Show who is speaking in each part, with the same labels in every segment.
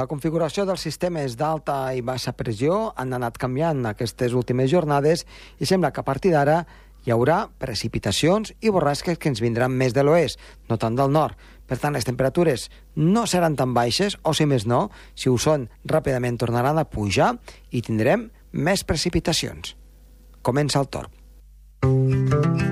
Speaker 1: La configuració dels sistemes d'alta i baixa pressió han anat canviant aquestes últimes jornades i sembla que a partir d'ara hi haurà precipitacions i borrasques que ens vindran més de l'oest, no tant del nord. Per tant, les temperatures no seran tan baixes, o si més no, si ho són, ràpidament tornaran a pujar i tindrem més precipitacions. Comença el torn.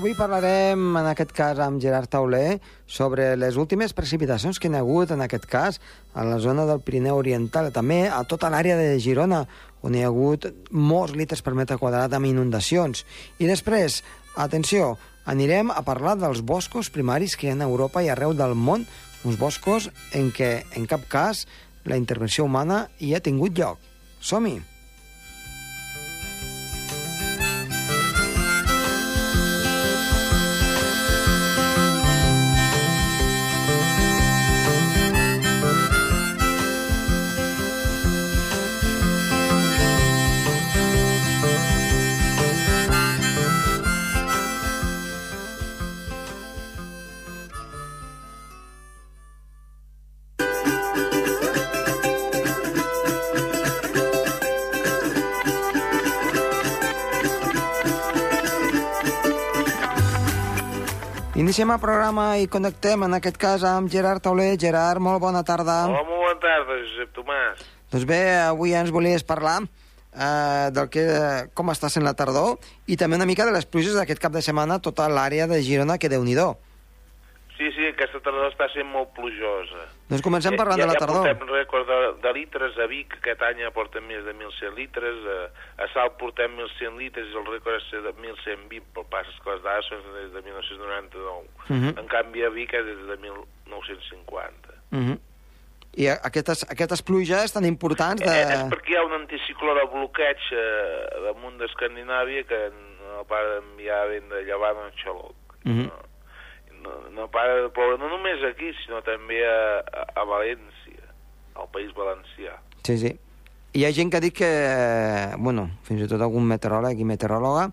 Speaker 1: Avui parlarem, en aquest cas, amb Gerard Tauler, sobre les últimes precipitacions que hi ha hagut, en aquest cas, a la zona del Pirineu Oriental, també a tota l'àrea de Girona, on hi ha hagut molts litres per metre quadrat amb inundacions. I després, atenció, anirem a parlar dels boscos primaris que hi ha a Europa i arreu del món, uns boscos en què, en cap cas, la intervenció humana hi ha tingut lloc. Som-hi! Iniciem el programa i connectem, en aquest cas, amb Gerard Tauler. Gerard, molt bona tarda.
Speaker 2: Hola, molt bona tarda, Josep Tomàs.
Speaker 1: Doncs bé, avui ens volies parlar eh, del que, com està sent la tardor i també una mica de les pluges d'aquest cap de setmana a tota l'àrea de Girona, que déu nhi
Speaker 2: Sí, sí, aquesta tardor està sent molt plujosa.
Speaker 1: Doncs comencem parlant
Speaker 2: ja,
Speaker 1: de la tardor.
Speaker 2: Ja portem rècord de, de litres, a Vic aquest any ja portem més de 1.100 litres, a, a Salt portem 1.100 litres i el rècord és de 1.120, però passa que les dades són des de 1999.
Speaker 1: Uh -huh.
Speaker 2: En canvi a Vic és des de 1950.
Speaker 1: Uh -huh. I aquestes, aquestes pluges tan importants de...
Speaker 2: Eh, és perquè hi ha un anticicló de bloqueig eh, damunt d'Escandinàvia que no para d'enviar vent de llevant en xaloc.
Speaker 1: Uh -huh.
Speaker 2: no? No, no para de ploure no només aquí, sinó també a, a, a València, al País Valencià.
Speaker 1: Sí, sí. Hi ha gent que ha dit que, bueno, fins i tot algun meteoròleg i meteoròloga,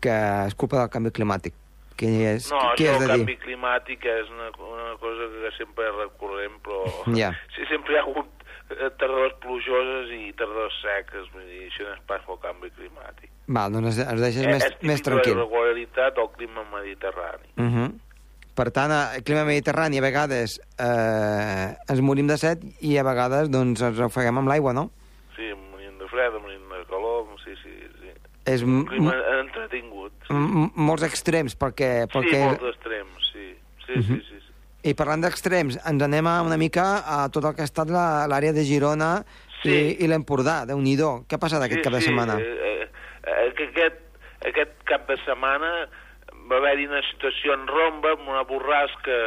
Speaker 1: que és culpa del canvi climàtic. Què és,
Speaker 2: No,
Speaker 1: què
Speaker 2: això del
Speaker 1: de
Speaker 2: canvi
Speaker 1: dir?
Speaker 2: climàtic és una, una cosa que sempre és recurrent, però
Speaker 1: Ja.
Speaker 2: sí, sempre hi ha hagut eh, tardors plujoses i tardors seques, vull dir, això no és pas pel canvi climàtic.
Speaker 1: Val, doncs ens deixes
Speaker 2: Eh,
Speaker 1: més,
Speaker 2: és
Speaker 1: més
Speaker 2: típic de
Speaker 1: tranquil.
Speaker 2: la irregularitat del clima mediterrani.
Speaker 1: Uh -huh. Per tant, el clima mediterrani a vegades eh, ens morim de set i a vegades doncs, ens ofeguem amb l'aigua, no?
Speaker 2: Sí, morint de fred, morint de calor, sí, sí, sí.
Speaker 1: És
Speaker 2: Un clima entretingut. Sí,
Speaker 1: molts extrems, perquè...
Speaker 2: sí
Speaker 1: perquè...
Speaker 2: molts extrems, sí. Sí,
Speaker 1: Mhm.
Speaker 2: sí, sí, sí.
Speaker 1: I parlant d'extrems, ens anem a una mica a tot el que ha estat la- l'àrea de Girona
Speaker 2: Sí.
Speaker 1: i, i l'Empordà, déu nhi Què ha passat aquest
Speaker 2: sí,
Speaker 1: cap de
Speaker 2: sí,
Speaker 1: setmana?
Speaker 2: Eh, eh, que aquest, aquest cap de setmana va haver-hi una situació en romba amb una borrasca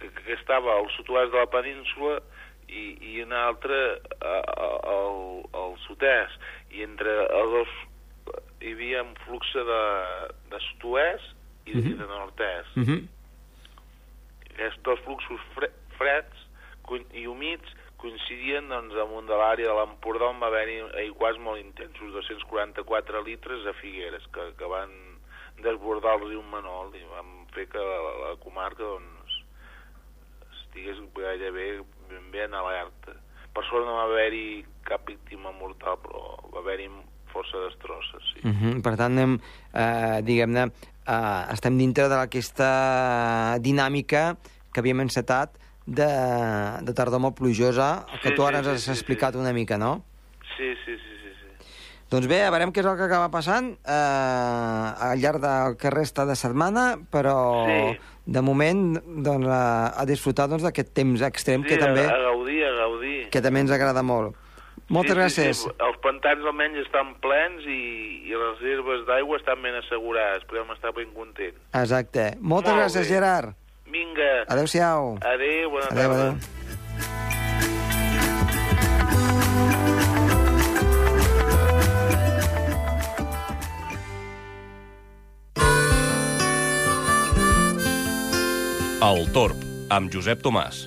Speaker 2: que, que estava al sud-oest de la península i, i una altra a- a- al, al sud-est. I entre els dos hi havia un flux de, de sud-oest i,
Speaker 1: Mhm.
Speaker 2: i de nord-est.
Speaker 1: Uh -huh.
Speaker 2: Aquests dos fluxos fre freds i humits coincidien doncs, amunt de l'àrea de l'Empordà on va haver-hi aiguats molt intensos, 244 litres a Figueres, que, que van desbordar el riu Manol i van fer que la, la comarca doncs, estigués gairebé ben bé en alerta. Per sort no va haver-hi cap víctima mortal, però va haver-hi força destrosses, sí.
Speaker 1: Uh -huh. Per tant, anem, eh, diguem-ne, eh, estem dintre d'aquesta dinàmica que havíem encetat de, de tardor molt plujosa, que
Speaker 2: Sí,
Speaker 1: tu ara
Speaker 2: sí,
Speaker 1: ens has
Speaker 2: sí,
Speaker 1: explicat
Speaker 2: sí.
Speaker 1: una mica, no?
Speaker 2: Sí, sí, sí.
Speaker 1: Doncs bé, a veurem què és el que acaba passant eh, al llarg del que resta de setmana, però
Speaker 2: Sí.
Speaker 1: de moment doncs, a, a disfrutar doncs, d'aquest temps extrem que,
Speaker 2: sí,
Speaker 1: també,
Speaker 2: a, a gaudir, a gaudir.
Speaker 1: que també ens agrada molt. Moltes
Speaker 2: sí,
Speaker 1: gràcies.
Speaker 2: Sí, sí. Els pantans almenys estan plens i, i les reserves d'aigua estan ben assegurades. Podem estar ben contents.
Speaker 1: Exacte. Moltes
Speaker 2: Molt
Speaker 1: gràcies,
Speaker 2: bé.
Speaker 1: Gerard.
Speaker 2: Vinga,
Speaker 1: Adéu-siau.
Speaker 2: adéu, bona
Speaker 1: Adéu,
Speaker 2: tarda.
Speaker 1: adéu.
Speaker 3: El Torb, amb Josep Tomàs.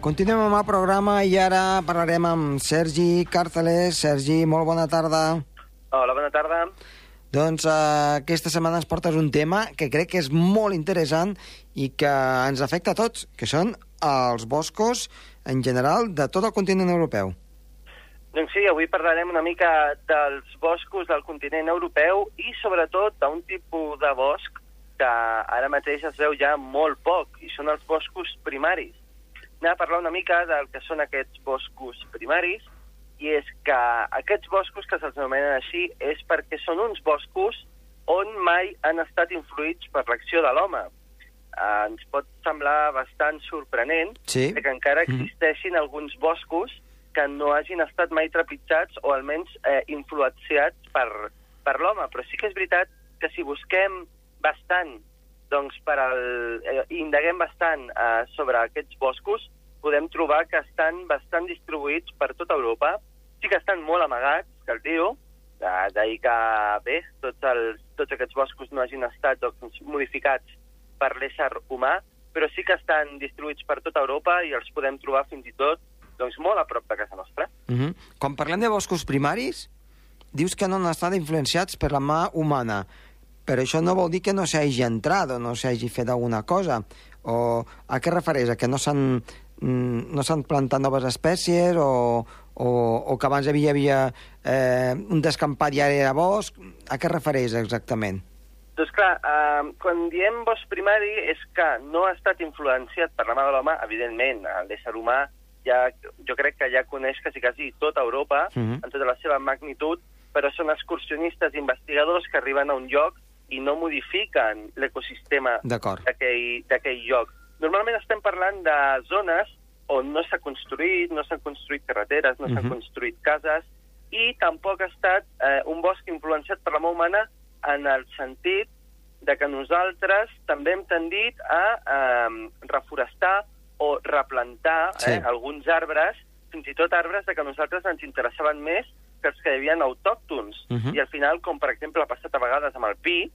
Speaker 1: Continuem amb el programa i ara parlarem amb Sergi Càrteles. Sergi, molt bona tarda.
Speaker 3: Hola, bona tarda.
Speaker 1: Doncs uh, aquesta setmana ens portes un tema que crec que és molt interessant i que ens afecta a tots, que són els boscos en general de tot el continent europeu.
Speaker 3: Doncs sí, avui parlarem una mica dels boscos del continent europeu i sobretot d'un tipus de bosc que ara mateix es veu ja molt poc, i són els boscos primaris anem a parlar una mica del que són aquests boscos primaris, i és que aquests boscos, que se'ls anomenen així, és perquè són uns boscos on mai han estat influïts per l'acció de l'home. Eh, ens pot semblar bastant sorprenent
Speaker 1: sí.
Speaker 3: que encara mm. existeixin mm. alguns boscos que no hagin estat mai trepitjats o almenys eh, influenciats per, per l'home. Però sí que és veritat que si busquem bastant doncs per al, eh, indaguem bastant eh, sobre aquests boscos, podem trobar que estan bastant distribuïts per tota Europa. Sí que estan molt amagats, cal dir-ho, d'ahir que, bé, tots, els, tots aquests boscos no hagin estat doncs, modificats per l'ésser humà, però sí que estan distribuïts per tota Europa i els podem trobar fins i tot doncs, molt a prop de casa nostra.
Speaker 1: Uh -huh. Quan parlem de boscos primaris, dius que no han estat influenciats per la mà humana, però això no vol dir que no s'hagi entrat o no s'hagi fet alguna cosa. O a què refereix? A que no s'han Mm, no s'han plantat noves espècies o, o, o que abans hi havia eh, un descampat i ara era bosc? A què refereix exactament?
Speaker 3: Doncs clar, eh, quan diem bosc primari és que no ha estat influenciat per la mà de l'home, evidentment, l'ésser humà ja, jo crec que ja coneix quasi, quasi tota Europa, uh mhm. -huh. en tota la seva magnitud, però són excursionistes i investigadors que arriben a un lloc i no modifiquen l'ecosistema d'aquell lloc. Normalment estem parlant de zones on no s'ha construït, no s'han construït carreteres, no uh -huh. s'han mhm. construït cases, i tampoc ha estat eh, un bosc influenciat per la mà humana en el sentit de que nosaltres també hem tendit a eh, reforestar o replantar sí. eh, alguns arbres, fins i tot arbres de que nosaltres ens interessaven més que els que hi havia autòctons. Uh -huh. I al final, com per exemple ha passat a vegades amb el pi,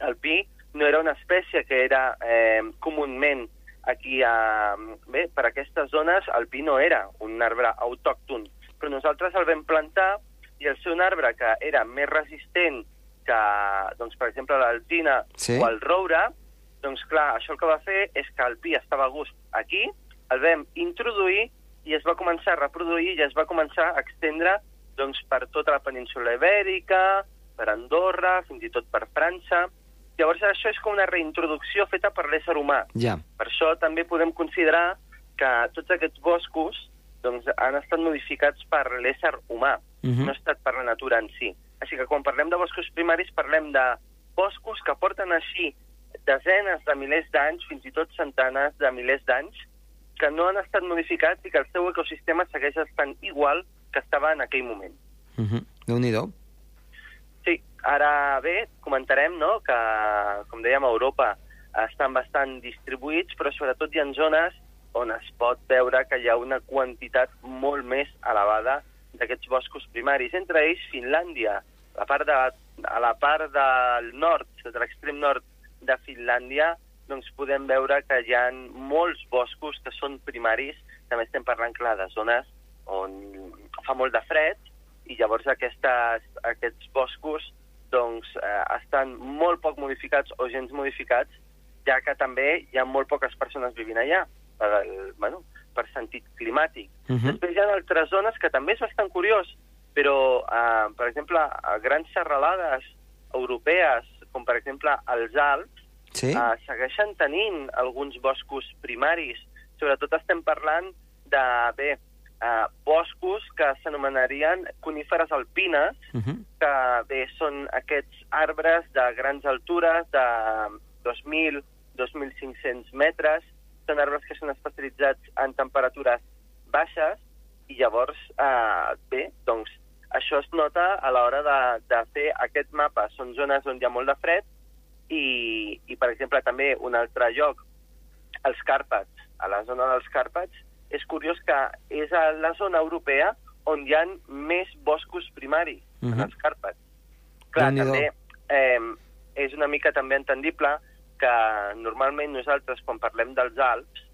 Speaker 3: el pi no era una espècie que era eh, comúment aquí a... Bé, per aquestes zones el pi no era un arbre autòcton, però nosaltres el vam plantar i el ser un arbre que era més resistent que, doncs, per exemple, l'alzina sí. o el roure, doncs clar, això el que va fer és que el pi estava a gust aquí, el vam introduir i es va començar a reproduir i es va començar a extendre doncs, per tota la península ibèrica, per Andorra, fins i tot per França, Llavors això és com una reintroducció feta per l'ésser humà.
Speaker 1: Ja.
Speaker 3: Per això també podem considerar que tots aquests boscos doncs, han estat modificats per l'ésser humà, uh mhm. -huh. no ha estat per la natura en si. Així que quan parlem de boscos primaris parlem de boscos que porten així desenes de milers d'anys, fins i tot centenes de milers d'anys, que no han estat modificats i que el seu ecosistema segueix estant igual que estava en aquell moment.
Speaker 1: Uh mhm. -huh. Déu-n'hi-do.
Speaker 3: Sí, ara bé, comentarem no, que, com dèiem, a Europa estan bastant distribuïts, però sobretot hi ha zones on es pot veure que hi ha una quantitat molt més elevada d'aquests boscos primaris, entre ells Finlàndia. La part de, a la part del nord, de l'extrem nord de Finlàndia, doncs podem veure que hi ha molts boscos que són primaris, també estem parlant, clar, de zones on fa molt de fred, i llavors aquestes, aquests boscos doncs, eh, estan molt poc modificats o gens modificats, ja que també hi ha molt poques persones vivint allà, per, el, bueno, per sentit climàtic. Uh mhm. -huh. Després hi ha altres zones que també és bastant curiós, però, eh, per exemple, a grans serralades europees, com per exemple els Alps, sí? eh, segueixen tenint alguns boscos primaris. Sobretot estem parlant de, bé, eh, boscos que s'anomenarien coníferes alpines, uh -huh. que bé, són aquests arbres de grans altures, de 2.000, 2.500 metres, són arbres que són especialitzats en temperatures baixes, i llavors, eh, bé, doncs, això es nota a l'hora de, de fer aquest mapa. Són zones on hi ha molt de fred, i, i per exemple, també un altre lloc, els Càrpats. A la zona dels Càrpats és curiós que és a la zona europea on hi ha més boscos primaris, uh -huh. en mhm. els Càrpats. Clar, també eh, és una mica també entendible que normalment nosaltres, quan parlem dels Alps,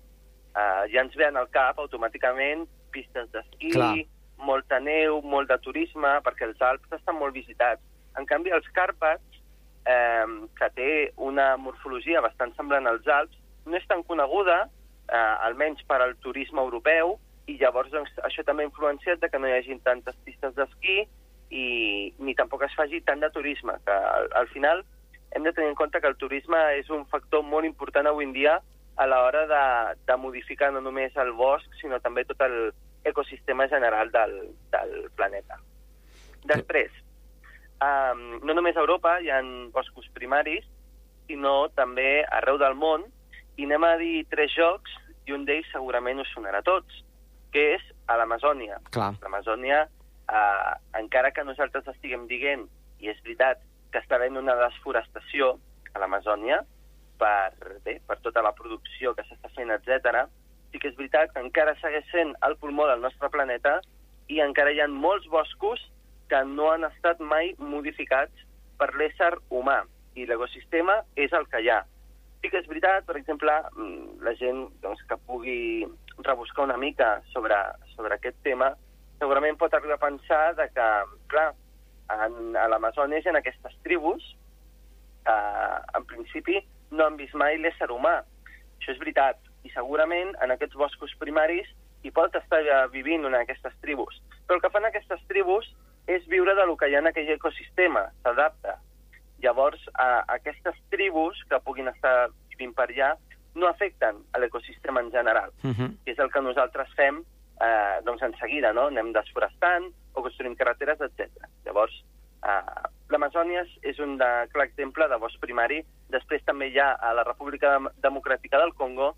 Speaker 3: eh, ja ens ven al cap automàticament pistes d'esquí, molta neu, molt de turisme, perquè els Alps estan molt visitats. En canvi, els Càrpats, eh, que té una morfologia bastant semblant als Alps, no és tan coneguda, eh, almenys per al turisme europeu, i llavors doncs, això també ha influenciat que no hi hagi tantes pistes d'esquí i ni tampoc es faci tant de turisme, que al, al final hem de tenir en compte que el turisme és un factor molt important avui en dia a l'hora de, de modificar no només el bosc, sinó també tot el ecosistema general del, del planeta. Després, um, no només a Europa hi ha boscos primaris, sinó també arreu del món, i anem a dir tres jocs, i un d'ells segurament us sonarà a tots, que és a l'Amazònia. L'Amazònia, eh, encara que nosaltres estiguem dient, i és veritat, que està havent una desforestació a l'Amazònia per, bé, per tota la producció que s'està fent, etc. sí que és veritat que encara segueix sent el pulmó del nostre planeta i encara hi ha molts boscos que no han estat mai modificats per l'ésser humà i l'ecosistema és el que hi ha. Sí que és veritat, per exemple, mm, la gent doncs, que pugui rebuscar una mica sobre, sobre aquest tema, segurament pot arribar a pensar de que, clar, en, a l'Amazones hi ha aquestes tribus que, en principi, no han vist mai l'ésser humà. Això és veritat. I segurament en aquests boscos primaris hi pot estar vivint una d'aquestes tribus. Però el que fan aquestes tribus és viure de lo que hi ha en aquell ecosistema, s'adapta. Llavors, a, aquestes tribus que puguin estar vivint per allà no afecten a l'ecosistema en general,
Speaker 1: Uh -huh.
Speaker 3: que és el que nosaltres fem eh, doncs en seguida, no? Anem desforestant o construïm carreteres, etc. Llavors, eh, l'Amazònia és un de, clar exemple de bosc primari. Després també hi ha a la República Dem- Democràtica del Congo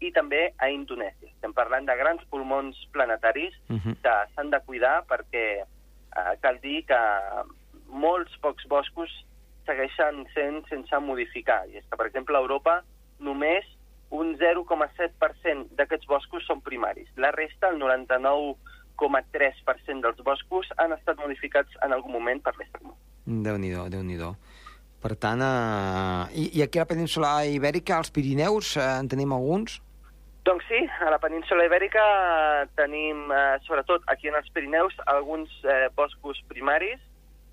Speaker 3: i també a Indonèsia. Estem parlant de grans pulmons planetaris
Speaker 1: Uh -huh.
Speaker 3: que s'han de cuidar perquè eh, cal dir que molts pocs boscos segueixen sent sense modificar. I és que, per exemple, a Europa només un 0,7% d'aquests boscos són primaris. La resta, el 99,3% dels boscos, han estat modificats en algun moment per l'ésser humà.
Speaker 1: Déu-n'hi-do, déu nhi déu Per tant, eh... I, i aquí a la península ibèrica, als Pirineus, eh, en tenim alguns?
Speaker 3: Doncs sí, a la península ibèrica tenim, eh, sobretot aquí en els Pirineus, alguns eh, boscos primaris.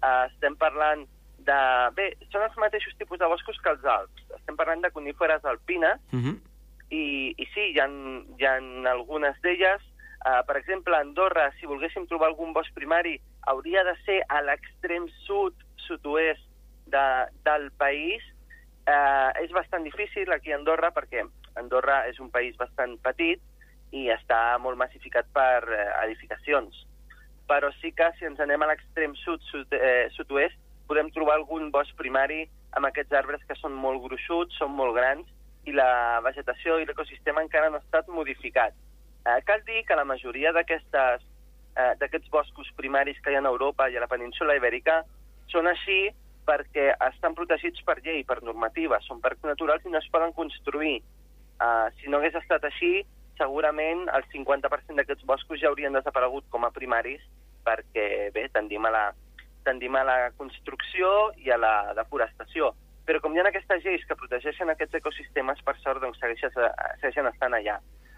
Speaker 3: Eh, estem parlant de... Bé, són els mateixos tipus de boscos que els Alps. Estem parlant de coníferes alpines
Speaker 1: Uh -huh.
Speaker 3: i, i sí, hi ha, hi ha algunes d'elles. Uh, per exemple, a Andorra, si volguéssim trobar algun bosc primari, hauria de ser a l'extrem sud, sud-oest de, del país. Uh, és bastant difícil aquí a Andorra perquè Andorra és un país bastant petit i està molt massificat per uh, edificacions. Però sí que si ens anem a l'extrem sud, sud eh, sud-oest, podem trobar algun bosc primari amb aquests arbres que són molt gruixuts, són molt grans, i la vegetació i l'ecosistema encara no ha estat modificat. Eh, cal dir que la majoria eh, d'aquests boscos primaris que hi ha a Europa i a la península ibèrica són així perquè estan protegits per llei, per normativa, són parcs naturals i no es poden construir. Eh, si no hagués estat així, segurament el 50% d'aquests boscos ja haurien desaparegut com a primaris perquè, bé, tendim a la, tendim a la construcció i a la deforestació. Però com hi ha aquestes lleis que protegeixen aquests ecosistemes, per sort, doncs segueixen, segueixen estant allà.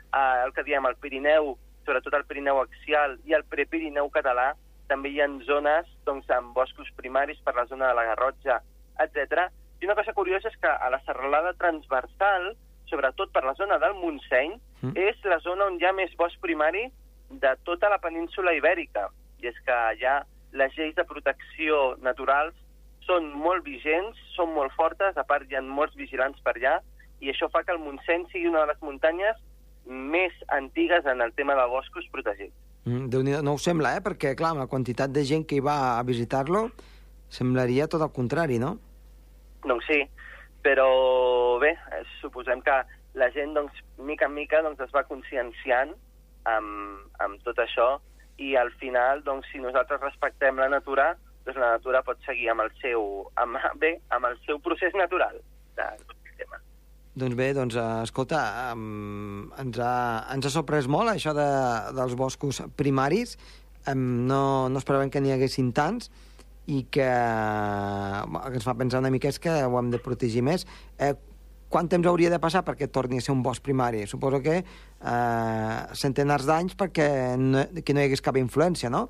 Speaker 3: Uh, el que diem, el Pirineu, sobretot el Pirineu axial i el Prepirineu català, també hi ha zones doncs, amb boscos primaris per la zona de la Garrotxa, etc. I una cosa curiosa és que a la serralada transversal, sobretot per la zona del Montseny,
Speaker 1: Mm.
Speaker 3: és la zona on hi ha més bosc primari de tota la península ibèrica. I és que allà les lleis de protecció naturals són molt vigents, són molt fortes, a part hi ha molts vigilants per allà, i això fa que el Montseny sigui una de les muntanyes més antigues en el tema de boscos protegits.
Speaker 1: Mm, déu no ho sembla, eh? Perquè, clar, la quantitat de gent que hi va a visitar-lo, semblaria tot el contrari, no?
Speaker 3: Doncs sí, però bé, suposem que la gent, doncs, mica en mica, doncs, es va conscienciant amb, amb tot això i al final, doncs, si nosaltres respectem la natura, doncs la natura pot seguir amb el seu, amb, bé, amb el seu procés natural del sistema.
Speaker 1: Doncs bé, doncs, eh, escolta, um, ens, ha, ens ha sorprès molt això de, dels boscos primaris. Um, no, no esperàvem que n'hi haguessin tants i que, que ens fa pensar una mica és que ho hem de protegir més. Eh, quant temps hauria de passar perquè torni a ser un bosc primari? Suposo que eh, centenars d'anys perquè no, que no hi hagués cap influència, no?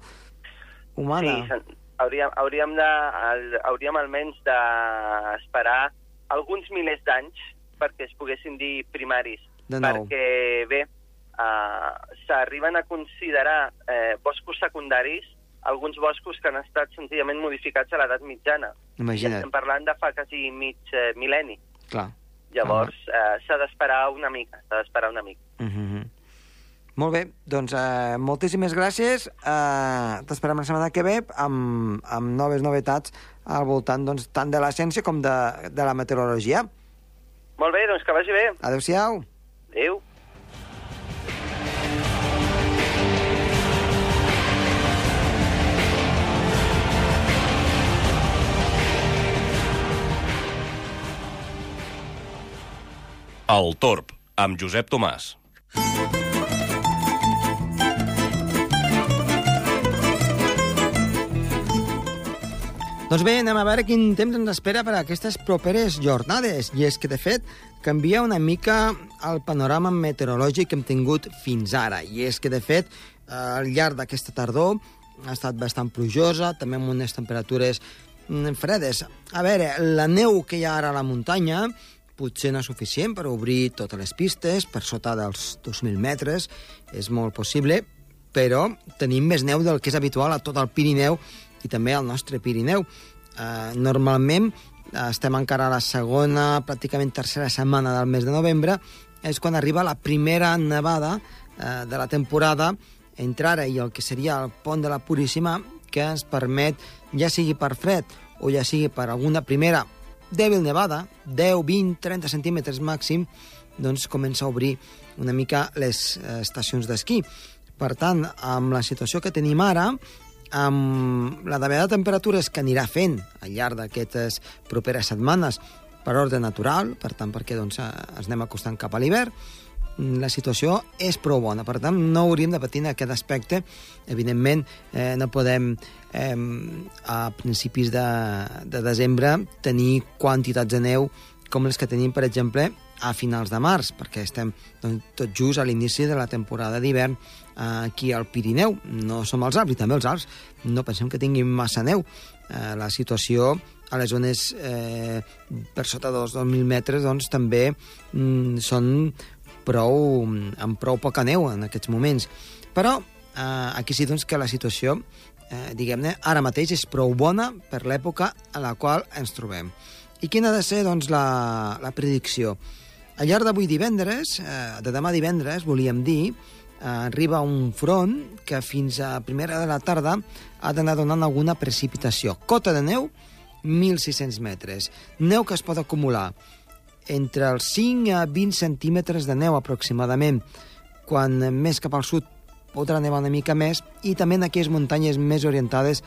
Speaker 1: Humana.
Speaker 3: Sí, hauríem, hauríem, de, hauríem almenys d'esperar alguns milers d'anys perquè es poguessin dir primaris.
Speaker 1: De nou.
Speaker 3: Perquè, bé, uh, s'arriben a considerar eh, boscos secundaris alguns boscos que han estat senzillament modificats a l'edat mitjana.
Speaker 1: Imagina't,
Speaker 3: estem parlant de fa quasi mig eh, mil·lenni.
Speaker 1: clar.
Speaker 3: Llavors, eh, s'ha d'esperar una mica, s'ha d'esperar una mica.
Speaker 1: Mm -hmm. Molt bé, doncs eh, moltíssimes gràcies. Eh, T'esperem la setmana que ve amb, amb noves novetats al voltant doncs, tant de la ciència com de, de la meteorologia.
Speaker 3: Molt bé, doncs que vagi bé.
Speaker 1: Adéu-siau.
Speaker 3: Adéu.
Speaker 4: El Torb, amb Josep Tomàs.
Speaker 1: Doncs bé, anem a veure quin temps ens espera per a aquestes properes jornades. I és que, de fet, canvia una mica el panorama meteorològic que hem tingut fins ara. I és que, de fet, al llarg d'aquesta tardor ha estat bastant plujosa, també amb unes temperatures mm, fredes. A veure, la neu que hi ha ara a la muntanya potser no és suficient per obrir totes les pistes, per sota dels 2.000 metres, és molt possible, però tenim més neu del que és habitual a tot el Pirineu i també al nostre Pirineu. Eh, normalment eh, estem encara a la segona, pràcticament tercera setmana del mes de novembre, és quan arriba la primera nevada eh, de la temporada entre ara i el que seria el pont de la Puríssima, que ens permet, ja sigui per fred o ja sigui per alguna primera dèbil nevada, 10, 20, 30 centímetres màxim, doncs comença a obrir una mica les eh, estacions d'esquí. Per tant, amb la situació que tenim ara, amb la davallada de temperatures que anirà fent al llarg d'aquestes properes setmanes per ordre natural, per tant, perquè doncs, eh, ens anem acostant cap a l'hivern, la situació és prou bona. Per tant, no hauríem de patir en aquest aspecte. Evidentment, eh, no podem eh, a principis de, de desembre tenir quantitats de neu com les que tenim, per exemple, a finals de març, perquè estem doncs, tot just a l'inici de la temporada d'hivern aquí al Pirineu. No som els Alps, i també els Alps no pensem que tinguin massa neu. Eh, la situació a les zones eh, per sota dels 2.000 metres doncs, també mm, són prou, amb prou poca neu en aquests moments. Però eh, aquí sí doncs, que la situació, eh, diguem-ne, ara mateix és prou bona per l'època a la qual ens trobem. I quina ha de ser doncs, la, la predicció? Al llarg d'avui divendres, eh, de demà divendres, volíem dir, eh, arriba un front que fins a primera de la tarda ha d'anar donant alguna precipitació. Cota de neu, 1.600 metres. Neu que es pot acumular entre els 5 a 20 centímetres de neu aproximadament. Quan més cap al sud podrà nevar una mica més i també en aquelles muntanyes més orientades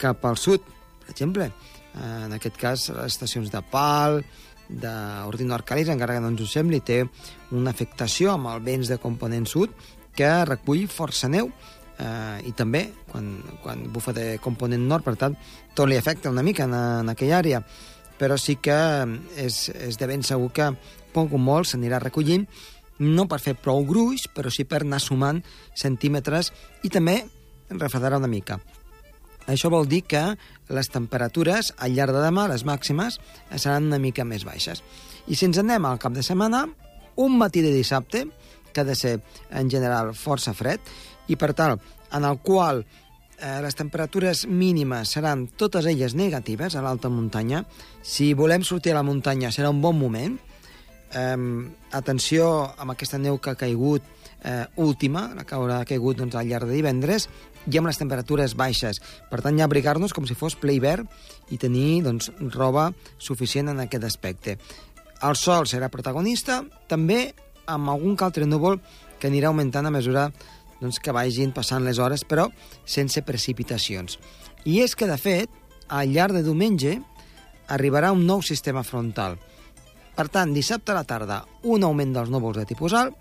Speaker 1: cap al sud. Per exemple, en aquest cas, les estacions de Pal, d'Ordino Arcalis, encara que no ens ho sembli, té una afectació amb el vents de component sud que recull força neu eh, i també quan, quan bufa de component nord, per tant, tot li afecta una mica en, en aquella àrea però sí que és, és de ben segur que poc o molt s'anirà recollint, no per fer prou gruix, però sí per anar sumant centímetres i també refredarà una mica. Això vol dir que les temperatures al llarg de demà, les màximes, seran una mica més baixes. I si ens anem al cap de setmana, un matí de dissabte, que ha de ser en general força fred, i per tal, en el qual eh, les temperatures mínimes seran totes elles negatives a l'alta muntanya. Si volem sortir a la muntanya serà un bon moment. Eh, atenció amb aquesta neu que ha caigut eh, última, la que haurà caigut doncs, al llarg de divendres, i amb les temperatures baixes. Per tant, ja abrigar-nos com si fos ple hivern i tenir doncs, roba suficient en aquest aspecte. El sol serà protagonista, també amb algun que altre núvol que anirà augmentant a mesura doncs, que vagin passant les hores, però sense precipitacions. I és que, de fet, al llarg de diumenge arribarà un nou sistema frontal. Per tant, dissabte a la tarda, un augment dels núvols de tipus alt,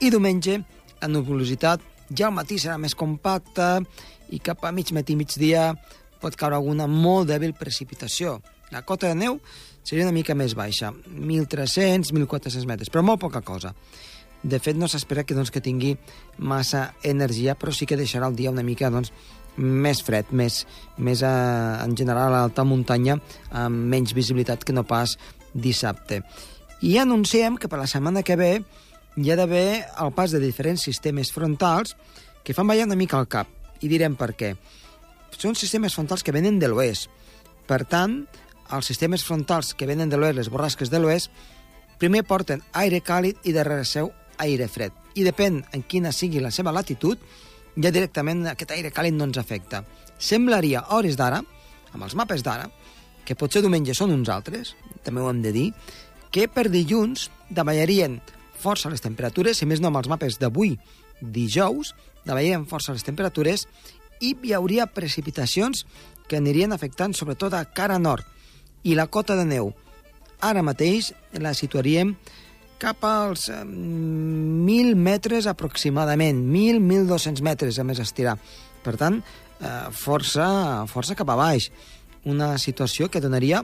Speaker 1: i diumenge, la nuvolositat ja al matí serà més compacta i cap a mig matí, migdia, pot caure alguna molt dèbil precipitació. La cota de neu seria una mica més baixa, 1.300, 1.400 metres, però molt poca cosa. De fet, no s'espera que, doncs, que tingui massa energia, però sí que deixarà el dia una mica doncs, més fred, més, més a, en general a l'alta muntanya, amb menys visibilitat que no pas dissabte. I anunciem que per la setmana que ve hi ha d'haver el pas de diferents sistemes frontals que fan ballar una mica al cap. I direm per què. Són sistemes frontals que venen de l'oest. Per tant, els sistemes frontals que venen de l'oest, les borrasques de l'oest, primer porten aire càlid i darrere seu aire fred. I depèn en quina sigui la seva latitud, ja directament aquest aire càlid no ens afecta. Semblaria, a hores d'ara, amb els mapes d'ara, que potser diumenge són uns altres, també ho hem de dir, que per dilluns davallarien força les temperatures, si més no amb els mapes d'avui, dijous, davallarien força les temperatures i hi hauria precipitacions que anirien afectant sobretot a cara nord. I la cota de neu, ara mateix la situaríem cap als eh, 1.000 metres aproximadament, 1.000-1.200 metres a més estirar. Per tant, eh, força, força cap a baix. Una situació que donaria,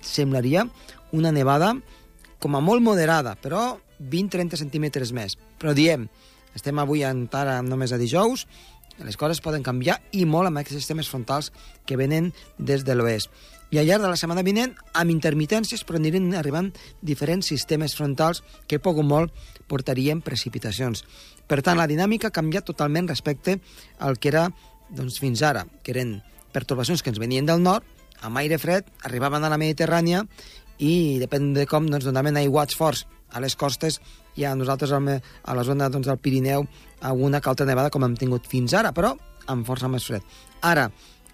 Speaker 1: semblaria, una nevada com a molt moderada, però 20-30 centímetres més. Però diem, estem avui encara només a dijous, les coses poden canviar i molt amb aquests sistemes frontals que venen des de l'oest. I al llarg de la setmana vinent, amb intermitències, però aniran arribant diferents sistemes frontals que poc o molt portarien precipitacions. Per tant, la dinàmica ha canviat totalment respecte al que era doncs, fins ara, que eren pertorbacions que ens venien del nord, amb aire fred, arribaven a la Mediterrània i, depèn de com, doncs, donaven aiguats forts a les costes i a nosaltres a la zona doncs, del Pirineu alguna que altra nevada com hem tingut fins ara, però amb força més fred. Ara,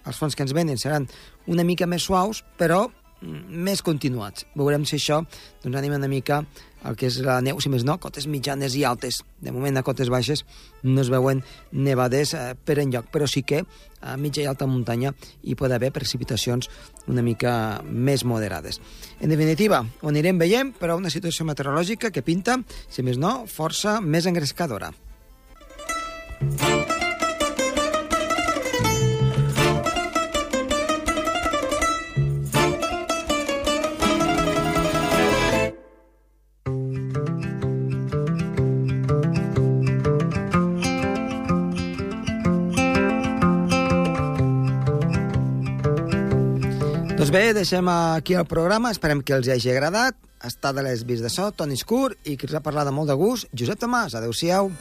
Speaker 1: els fronts que ens venen seran una mica més suaus, però més continuats. Veurem si això doncs, anima una mica el que és la neu, si més no, cotes mitjanes i altes. De moment a cotes baixes no es veuen nevades eh, per enlloc, però sí que a mitja i alta muntanya hi pot haver precipitacions una mica més moderades. En definitiva, ho anirem veient, però una situació meteorològica que pinta, si més no, força més engrescadora. Bé, deixem aquí el programa, esperem que els hagi agradat. Està de les vis de so, Toni Escur, i qui us ha parlat de molt de gust, Josep Tomàs. Adéu-siau.